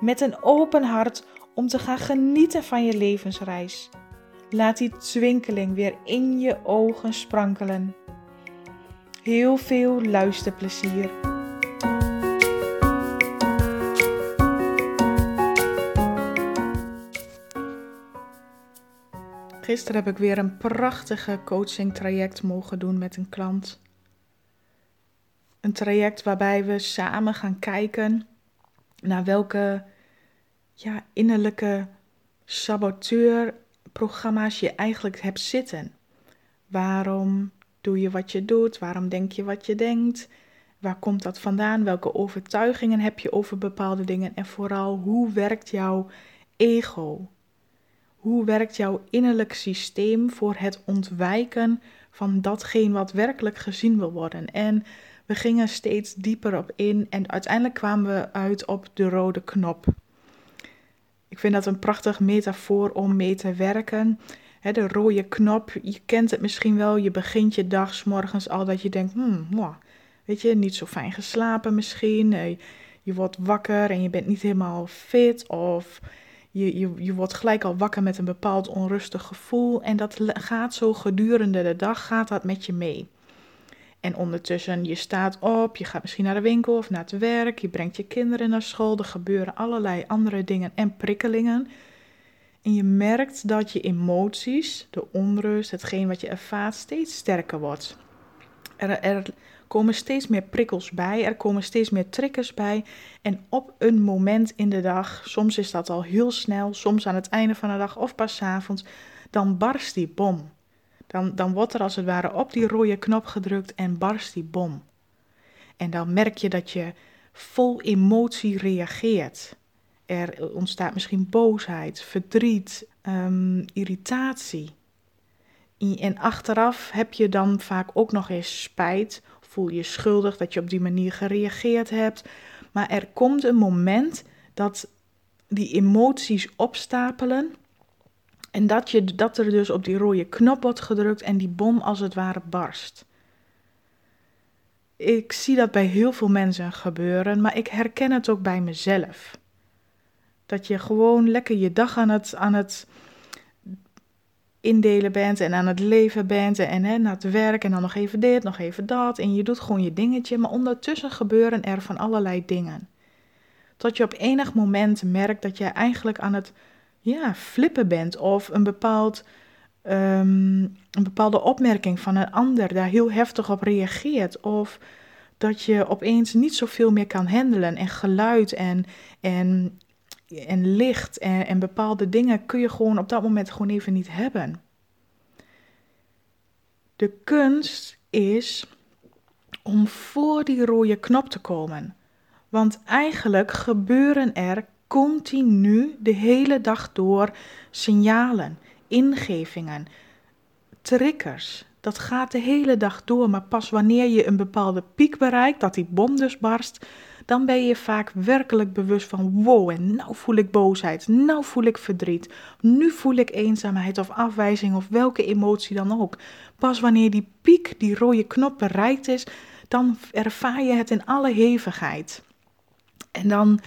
met een open hart om te gaan genieten van je levensreis. Laat die twinkeling weer in je ogen sprankelen. Heel veel luisterplezier. Gisteren heb ik weer een prachtige coaching traject mogen doen met een klant. Een traject waarbij we samen gaan kijken naar welke ja, innerlijke saboteurprogramma's je eigenlijk hebt zitten. Waarom doe je wat je doet? Waarom denk je wat je denkt? Waar komt dat vandaan? Welke overtuigingen heb je over bepaalde dingen? En vooral, hoe werkt jouw ego? Hoe werkt jouw innerlijk systeem voor het ontwijken van datgene wat werkelijk gezien wil worden? En we gingen steeds dieper op in en uiteindelijk kwamen we uit op de rode knop. Ik vind dat een prachtig metafoor om mee te werken. de rode knop, je kent het misschien wel. Je begint je dag morgens al dat je denkt, hmm, weet je, niet zo fijn geslapen misschien. Je wordt wakker en je bent niet helemaal fit of je, je, je wordt gelijk al wakker met een bepaald onrustig gevoel. En dat gaat zo gedurende de dag, gaat dat met je mee. En ondertussen, je staat op, je gaat misschien naar de winkel of naar het werk, je brengt je kinderen naar school, er gebeuren allerlei andere dingen en prikkelingen. En je merkt dat je emoties, de onrust, hetgeen wat je ervaart, steeds sterker wordt. Er, er komen steeds meer prikkels bij, er komen steeds meer triggers bij. En op een moment in de dag, soms is dat al heel snel, soms aan het einde van de dag of pas avonds, dan barst die bom. Dan, dan wordt er als het ware op die rode knop gedrukt en barst die bom. En dan merk je dat je vol emotie reageert. Er ontstaat misschien boosheid, verdriet, um, irritatie. En achteraf heb je dan vaak ook nog eens spijt. Voel je schuldig dat je op die manier gereageerd hebt. Maar er komt een moment dat die emoties opstapelen en dat, je, dat er dus op die rode knop wordt gedrukt en die bom als het ware barst. Ik zie dat bij heel veel mensen gebeuren, maar ik herken het ook bij mezelf. Dat je gewoon lekker je dag aan het, aan het indelen bent en aan het leven bent en hè, naar het werk en dan nog even dit, nog even dat. En je doet gewoon je dingetje, maar ondertussen gebeuren er van allerlei dingen. Tot je op enig moment merkt dat je eigenlijk aan het ja, flippen bent of een, bepaald, um, een bepaalde opmerking van een ander daar heel heftig op reageert. Of dat je opeens niet zoveel meer kan handelen en geluid en, en, en licht en, en bepaalde dingen kun je gewoon op dat moment gewoon even niet hebben. De kunst is om voor die rode knop te komen. Want eigenlijk gebeuren er continu de hele dag door signalen, ingevingen, triggers. Dat gaat de hele dag door, maar pas wanneer je een bepaalde piek bereikt, dat die bom dus barst, dan ben je vaak werkelijk bewust van wow, en nou voel ik boosheid, nou voel ik verdriet, nu voel ik eenzaamheid of afwijzing of welke emotie dan ook. Pas wanneer die piek, die rode knop bereikt is, dan ervaar je het in alle hevigheid. En dan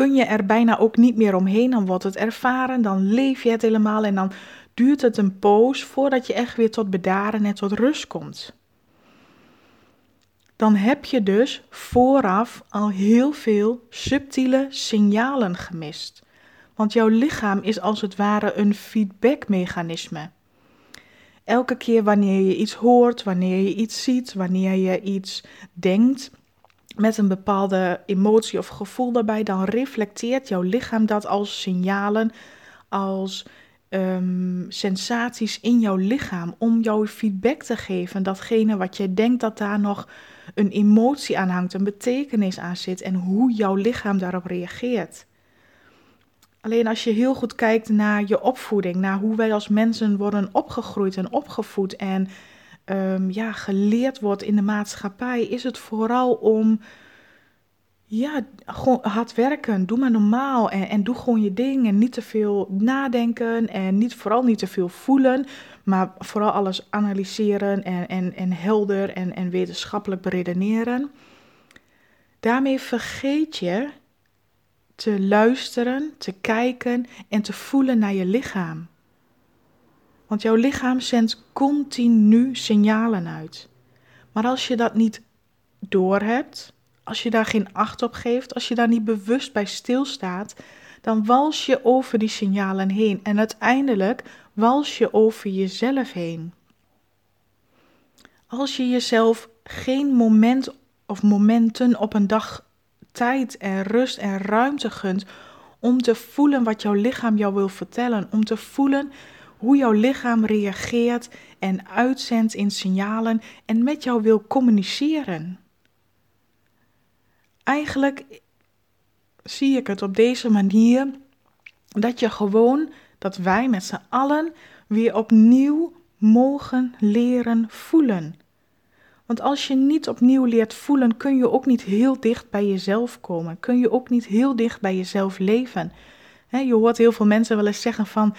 kun je er bijna ook niet meer omheen. Dan wordt het ervaren, dan leef je het helemaal en dan duurt het een poos voordat je echt weer tot bedaren en tot rust komt. Dan heb je dus vooraf al heel veel subtiele signalen gemist. Want jouw lichaam is als het ware een feedbackmechanisme. Elke keer wanneer je iets hoort, wanneer je iets ziet, wanneer je iets denkt, met een bepaalde emotie of gevoel daarbij, dan reflecteert jouw lichaam dat als signalen, als um, sensaties in jouw lichaam om jouw feedback te geven. Datgene wat jij denkt dat daar nog een emotie aan hangt, een betekenis aan zit en hoe jouw lichaam daarop reageert. Alleen als je heel goed kijkt naar je opvoeding, naar hoe wij als mensen worden opgegroeid en opgevoed en um, ja, geleerd wordt in de maatschappij, is het vooral om ja, gewoon hard werken. Doe maar normaal en, en doe gewoon je ding en niet te veel nadenken en niet, vooral niet te veel voelen, maar vooral alles analyseren en, en, en helder en, en wetenschappelijk beredeneren. Daarmee vergeet je te luisteren, te kijken en te voelen naar je lichaam. Want jouw lichaam zendt continu signalen uit. Maar als je dat niet doorhebt, als je daar geen acht op geeft, als je daar niet bewust bij stilstaat, dan wals je over die signalen heen en uiteindelijk wals je over jezelf heen. Als je jezelf geen moment of momenten op een dag tijd en rust en ruimte gunt om te voelen wat jouw lichaam jou wil vertellen, om te voelen hoe jouw lichaam reageert en uitzendt in signalen en met jou wil communiceren. Eigenlijk zie ik het op deze manier dat je gewoon, dat wij met z'n allen weer opnieuw mogen leren voelen. Want als je niet opnieuw leert voelen, kun je ook niet heel dicht bij jezelf komen. Kun je ook niet heel dicht bij jezelf leven. je hoort heel veel mensen wel eens zeggen van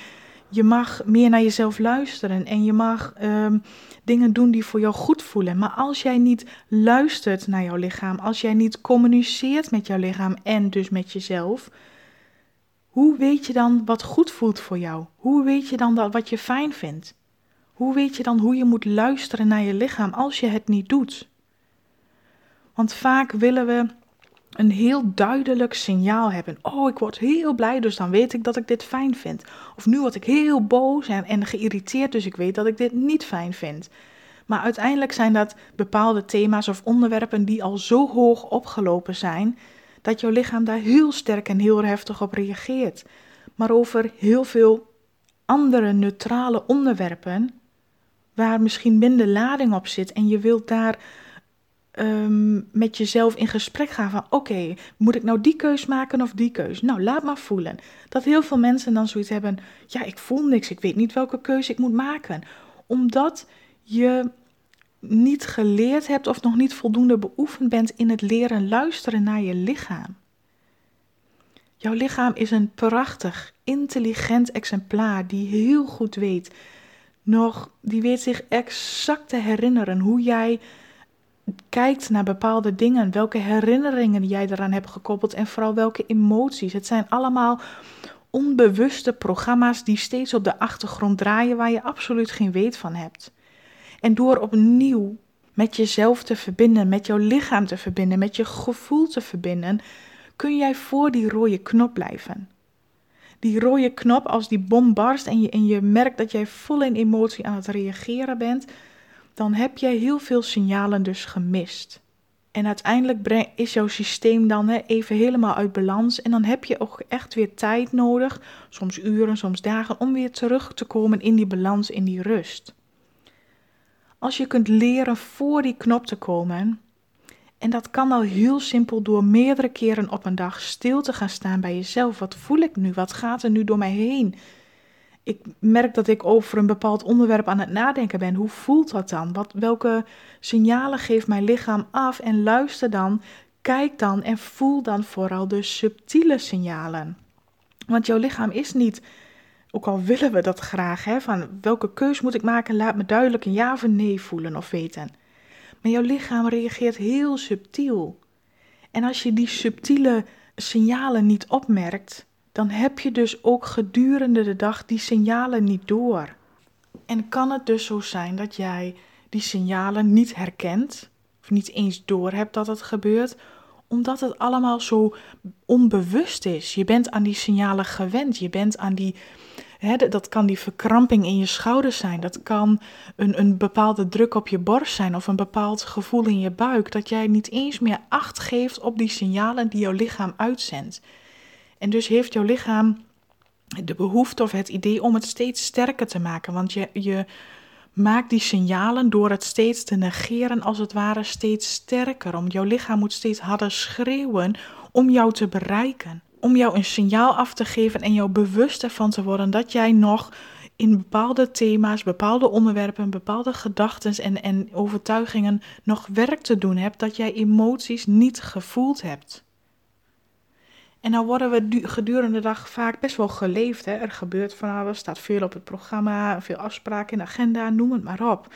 je mag meer naar jezelf luisteren en je mag ehm, dingen doen die voor jou goed voelen. Maar als jij niet luistert naar jouw lichaam, als jij niet communiceert met jouw lichaam en dus met jezelf, hoe weet je dan wat goed voelt voor jou? Hoe weet je dan dat wat je fijn vindt? Hoe weet je dan hoe je moet luisteren naar je lichaam als je het niet doet? Want vaak willen we een heel duidelijk signaal hebben. Oh, ik word heel blij, dus dan weet ik dat ik dit fijn vind. Of nu word ik heel boos en, geïrriteerd, dus ik weet dat ik dit niet fijn vind. Maar uiteindelijk zijn dat bepaalde thema's of onderwerpen die al zo hoog opgelopen zijn, dat jouw lichaam daar heel sterk en heel heftig op reageert. Maar over heel veel andere neutrale onderwerpen, waar misschien minder lading op zit en je wilt daar Ehm, met jezelf in gesprek gaan van oké, moet ik nou die keus maken of die keus? Nou, laat maar voelen. Dat heel veel mensen dan zoiets hebben, ja, ik voel niks, ik weet niet welke keuze ik moet maken. Omdat je niet geleerd hebt of nog niet voldoende beoefend bent in het leren luisteren naar je lichaam. Jouw lichaam is een prachtig, intelligent exemplaar die heel goed weet, nog, die weet zich exact te herinneren hoe jij kijkt naar bepaalde dingen, welke herinneringen jij eraan hebt gekoppeld en vooral welke emoties. Het zijn allemaal onbewuste programma's die steeds op de achtergrond draaien waar je absoluut geen weet van hebt. En door opnieuw met jezelf te verbinden, met jouw lichaam te verbinden, met je gevoel te verbinden, kun jij voor die rode knop blijven. Die rode knop, als die bom barst en je, en je merkt dat jij vol in emotie aan het reageren bent, dan heb jij heel veel signalen dus gemist. En uiteindelijk is jouw systeem dan even helemaal uit balans. En dan heb je ook echt weer tijd nodig, soms uren, soms dagen, om weer terug te komen in die balans, in die rust. Als je kunt leren voor die knop te komen, en dat kan al heel simpel door meerdere keren op een dag stil te gaan staan bij jezelf. Wat voel ik nu? Wat gaat er nu door mij heen? Ik merk dat ik over een bepaald onderwerp aan het nadenken ben. Hoe voelt dat dan? Wat, welke signalen geeft mijn lichaam af? En luister dan, kijk dan en voel dan vooral de subtiele signalen. Want jouw lichaam is niet, ook al willen we dat graag, hè, van welke keus moet ik maken? Laat me duidelijk een ja of een nee voelen of weten. Maar jouw lichaam reageert heel subtiel. En als je die subtiele signalen niet opmerkt, dan heb je dus ook gedurende de dag die signalen niet door. En kan het dus zo zijn dat jij die signalen niet herkent, of niet eens door hebt dat het gebeurt, omdat het allemaal zo onbewust is. Je bent aan die signalen gewend, je bent aan die. Dat kan die verkramping in je schouders zijn. Dat kan een, een bepaalde druk op je borst zijn of een bepaald gevoel in je buik. Dat jij niet eens meer acht geeft op die signalen die jouw lichaam uitzendt. En dus heeft jouw lichaam de behoefte of het idee om het steeds sterker te maken. Want je, je maakt die signalen door het steeds te negeren, als het ware, steeds sterker. Om jouw lichaam moet steeds harder schreeuwen om jou te bereiken. om jou een signaal af te geven en jou bewust ervan te worden dat jij nog in bepaalde thema's, bepaalde onderwerpen, bepaalde gedachten en, en overtuigingen nog werk te doen hebt, dat jij emoties niet gevoeld hebt. En dan worden we gedurende de dag vaak best wel geleefd. Hè? Er gebeurt van alles, staat veel op het programma, veel afspraken in de agenda, noem het maar op.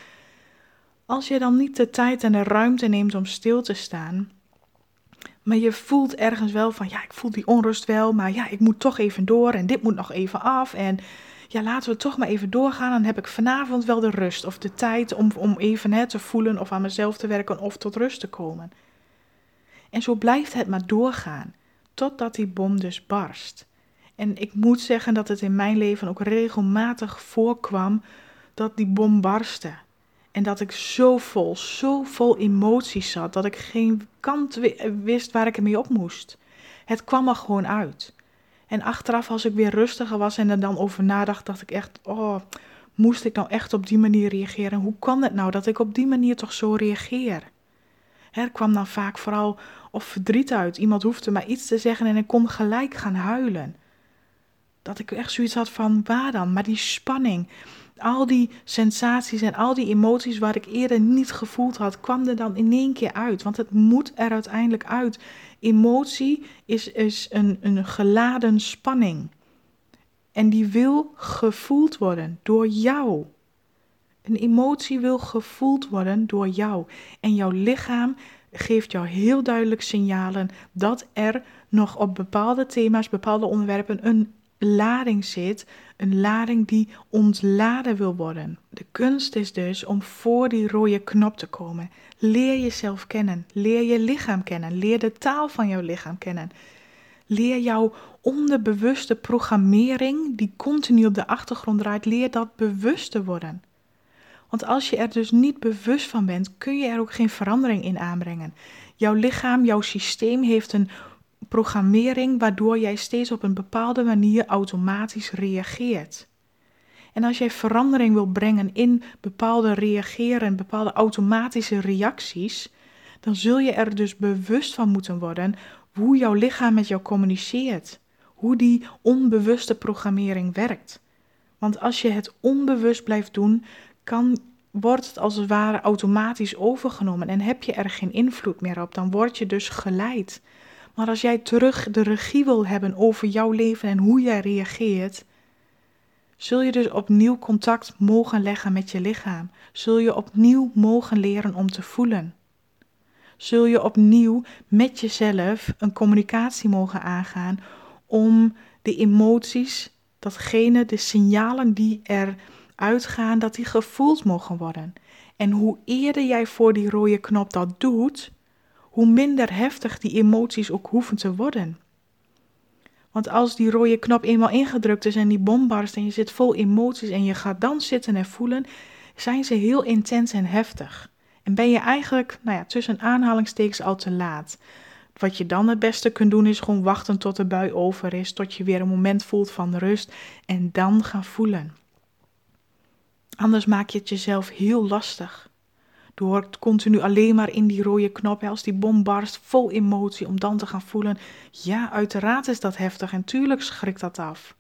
Als je dan niet de tijd en de ruimte neemt om stil te staan, maar je voelt ergens wel van, ja, ik voel die onrust wel, maar ja, ik moet toch even door en dit moet nog even af. En ja, laten we toch maar even doorgaan. Dan heb ik vanavond wel de rust of de tijd om, om even hè, te voelen of aan mezelf te werken of tot rust te komen. En zo blijft het maar doorgaan, totdat die bom dus barst. En ik moet zeggen dat het in mijn leven ook regelmatig voorkwam dat die bom barstte. En dat ik zo vol, zo vol emoties zat, dat ik geen kant wist waar ik ermee op moest. Het kwam er gewoon uit. En achteraf, als ik weer rustiger was en er dan over nadacht, dacht ik echt: oh, moest ik nou echt op die manier reageren? Hoe kan het nou dat ik op die manier toch zo reageer? Er kwam dan vaak vooral of verdriet uit. Iemand hoefde maar iets te zeggen en ik kon gelijk gaan huilen. Dat ik echt zoiets had van: waar dan? Maar die spanning, al die sensaties en al die emoties waar ik eerder niet gevoeld had, kwam er dan in één keer uit. Want het moet er uiteindelijk uit. Emotie is, is een, een geladen spanning. En die wil gevoeld worden door jou. Een emotie wil gevoeld worden door jou. En jouw lichaam geeft jou heel duidelijk signalen dat er nog op bepaalde thema's, bepaalde onderwerpen een lading zit, een lading die ontladen wil worden. De kunst is dus om voor die rode knop te komen. Leer jezelf kennen, leer je lichaam kennen, leer de taal van jouw lichaam kennen. Leer jouw onderbewuste programmering die continu op de achtergrond draait, leer dat bewust te worden. Want als je er dus niet bewust van bent, kun je er ook geen verandering in aanbrengen. Jouw lichaam, jouw systeem heeft een programmering waardoor jij steeds op een bepaalde manier automatisch reageert. En als jij verandering wil brengen in bepaalde reageren, bepaalde automatische reacties, dan zul je er dus bewust van moeten worden hoe jouw lichaam met jou communiceert, hoe die onbewuste programmering werkt. Want als je het onbewust blijft doen, kan, wordt het als het ware automatisch overgenomen en heb je er geen invloed meer op. Dan word je dus geleid. Maar als jij terug de regie wil hebben over jouw leven en hoe jij reageert, zul je dus opnieuw contact mogen leggen met je lichaam. Zul je opnieuw mogen leren om te voelen. Zul je opnieuw met jezelf een communicatie mogen aangaan om de emoties, datgene, de signalen die er uitgaan, dat die gevoeld mogen worden. En hoe eerder jij voor die rode knop dat doet, hoe minder heftig die emoties ook hoeven te worden. Want als die rode knop eenmaal ingedrukt is en die bom barst en je zit vol emoties en je gaat dan zitten en voelen, zijn ze heel intens en heftig. En ben je eigenlijk, nou ja, tussen aanhalingstekens al te laat. Wat je dan het beste kunt doen is gewoon wachten tot de bui over is, tot je weer een moment voelt van rust en dan gaan voelen. Anders maak je het jezelf heel lastig. Door continu alleen maar in die rode knop, als die bom barst, vol emotie, om dan te gaan voelen: ja, uiteraard is dat heftig en tuurlijk schrikt dat af.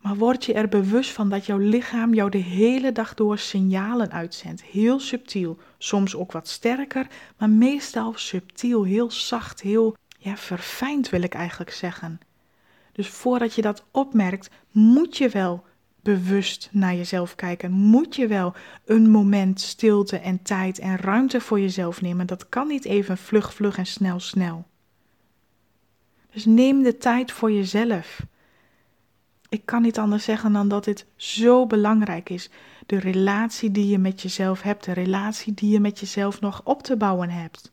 Maar word je er bewust van dat jouw lichaam jou de hele dag door signalen uitzendt. Heel subtiel, soms ook wat sterker, maar meestal subtiel, heel zacht, heel ja, verfijnd wil ik eigenlijk zeggen. Dus voordat je dat opmerkt, moet je wel bewust naar jezelf kijken. Moet je wel een moment stilte en tijd en ruimte voor jezelf nemen. Dat kan niet even vlug, vlug en snel, snel. Dus neem de tijd voor jezelf. Ik kan niet anders zeggen dan dat dit zo belangrijk is. De relatie die je met jezelf hebt, de relatie die je met jezelf nog op te bouwen hebt.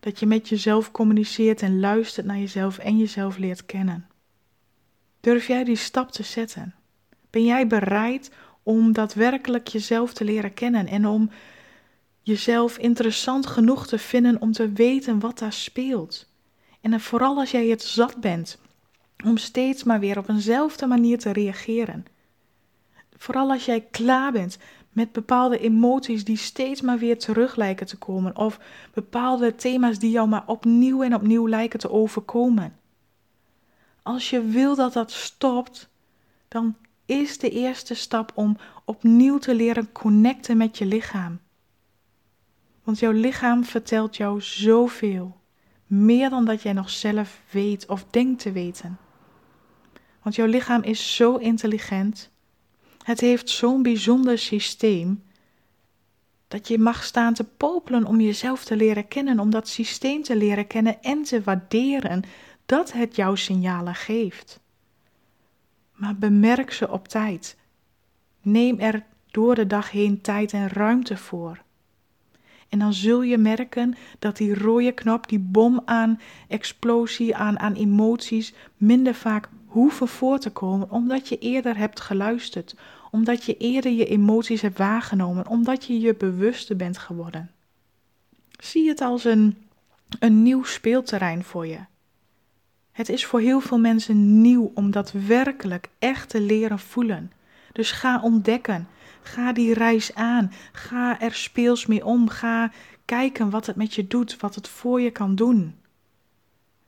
Dat je met jezelf communiceert en luistert naar jezelf en jezelf leert kennen. Durf jij die stap te zetten? Ben jij bereid om daadwerkelijk jezelf te leren kennen en om jezelf interessant genoeg te vinden om te weten wat daar speelt? En vooral als jij het zat bent om steeds maar weer op eenzelfde manier te reageren. Vooral als jij klaar bent met bepaalde emoties die steeds maar weer terug lijken te komen, of bepaalde thema's die jou maar opnieuw en opnieuw lijken te overkomen. als je wil dat dat stopt, dan is de eerste stap om opnieuw te leren connecten met je lichaam. Want jouw lichaam vertelt jou zoveel. Meer dan dat jij nog zelf weet of denkt te weten. Want jouw lichaam is zo intelligent. Het heeft zo'n bijzonder systeem. Dat je mag staan te popelen om jezelf te leren kennen, om dat systeem te leren kennen en te waarderen dat het jouw signalen geeft. Maar bemerk ze op tijd. Neem er door de dag heen tijd en ruimte voor. En dan zul je merken dat die rode knop, die bom aan explosie, aan, aan emoties, minder vaak hoeven voor te komen, omdat je eerder hebt geluisterd, omdat je eerder je emoties hebt waargenomen, omdat je je bewuster bent geworden. Zie het als een, een nieuw speelterrein voor je. Het is voor heel veel mensen nieuw om dat werkelijk echt te leren voelen. Dus ga ontdekken. Ga die reis aan. Ga er speels mee om. Ga kijken wat het met je doet, wat het voor je kan doen.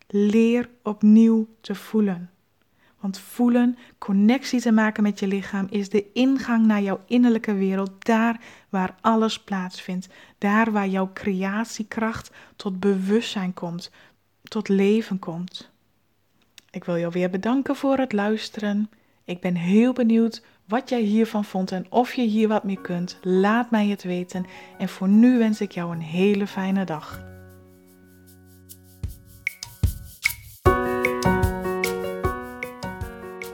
Leer opnieuw te voelen. Want voelen, connectie te maken met je lichaam, is de ingang naar jouw innerlijke wereld, daar waar alles plaatsvindt, daar waar jouw creatiekracht tot bewustzijn komt, tot leven komt. Ik wil jou weer bedanken voor het luisteren. Ik ben heel benieuwd wat jij hiervan vond en of je hier wat mee kunt. Laat mij het weten. En voor nu wens ik jou een hele fijne dag.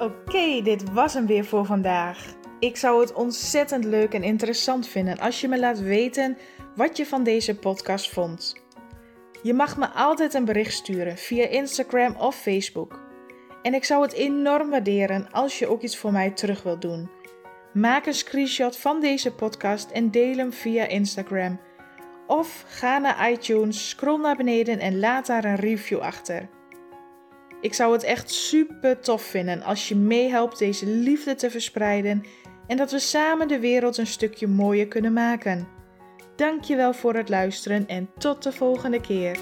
Oké, dit was hem weer voor vandaag. Ik zou het ontzettend leuk en interessant vinden als je me laat weten wat je van deze podcast vond. Je mag me altijd een bericht sturen via Instagram of Facebook. En ik zou het enorm waarderen als je ook iets voor mij terug wilt doen. Maak een screenshot van deze podcast en deel hem via Instagram. Of ga naar iTunes, scroll naar beneden en laat daar een review achter. Ik zou het echt super tof vinden als je meehelpt deze liefde te verspreiden en dat we samen de wereld een stukje mooier kunnen maken. Dankjewel voor het luisteren en tot de volgende keer.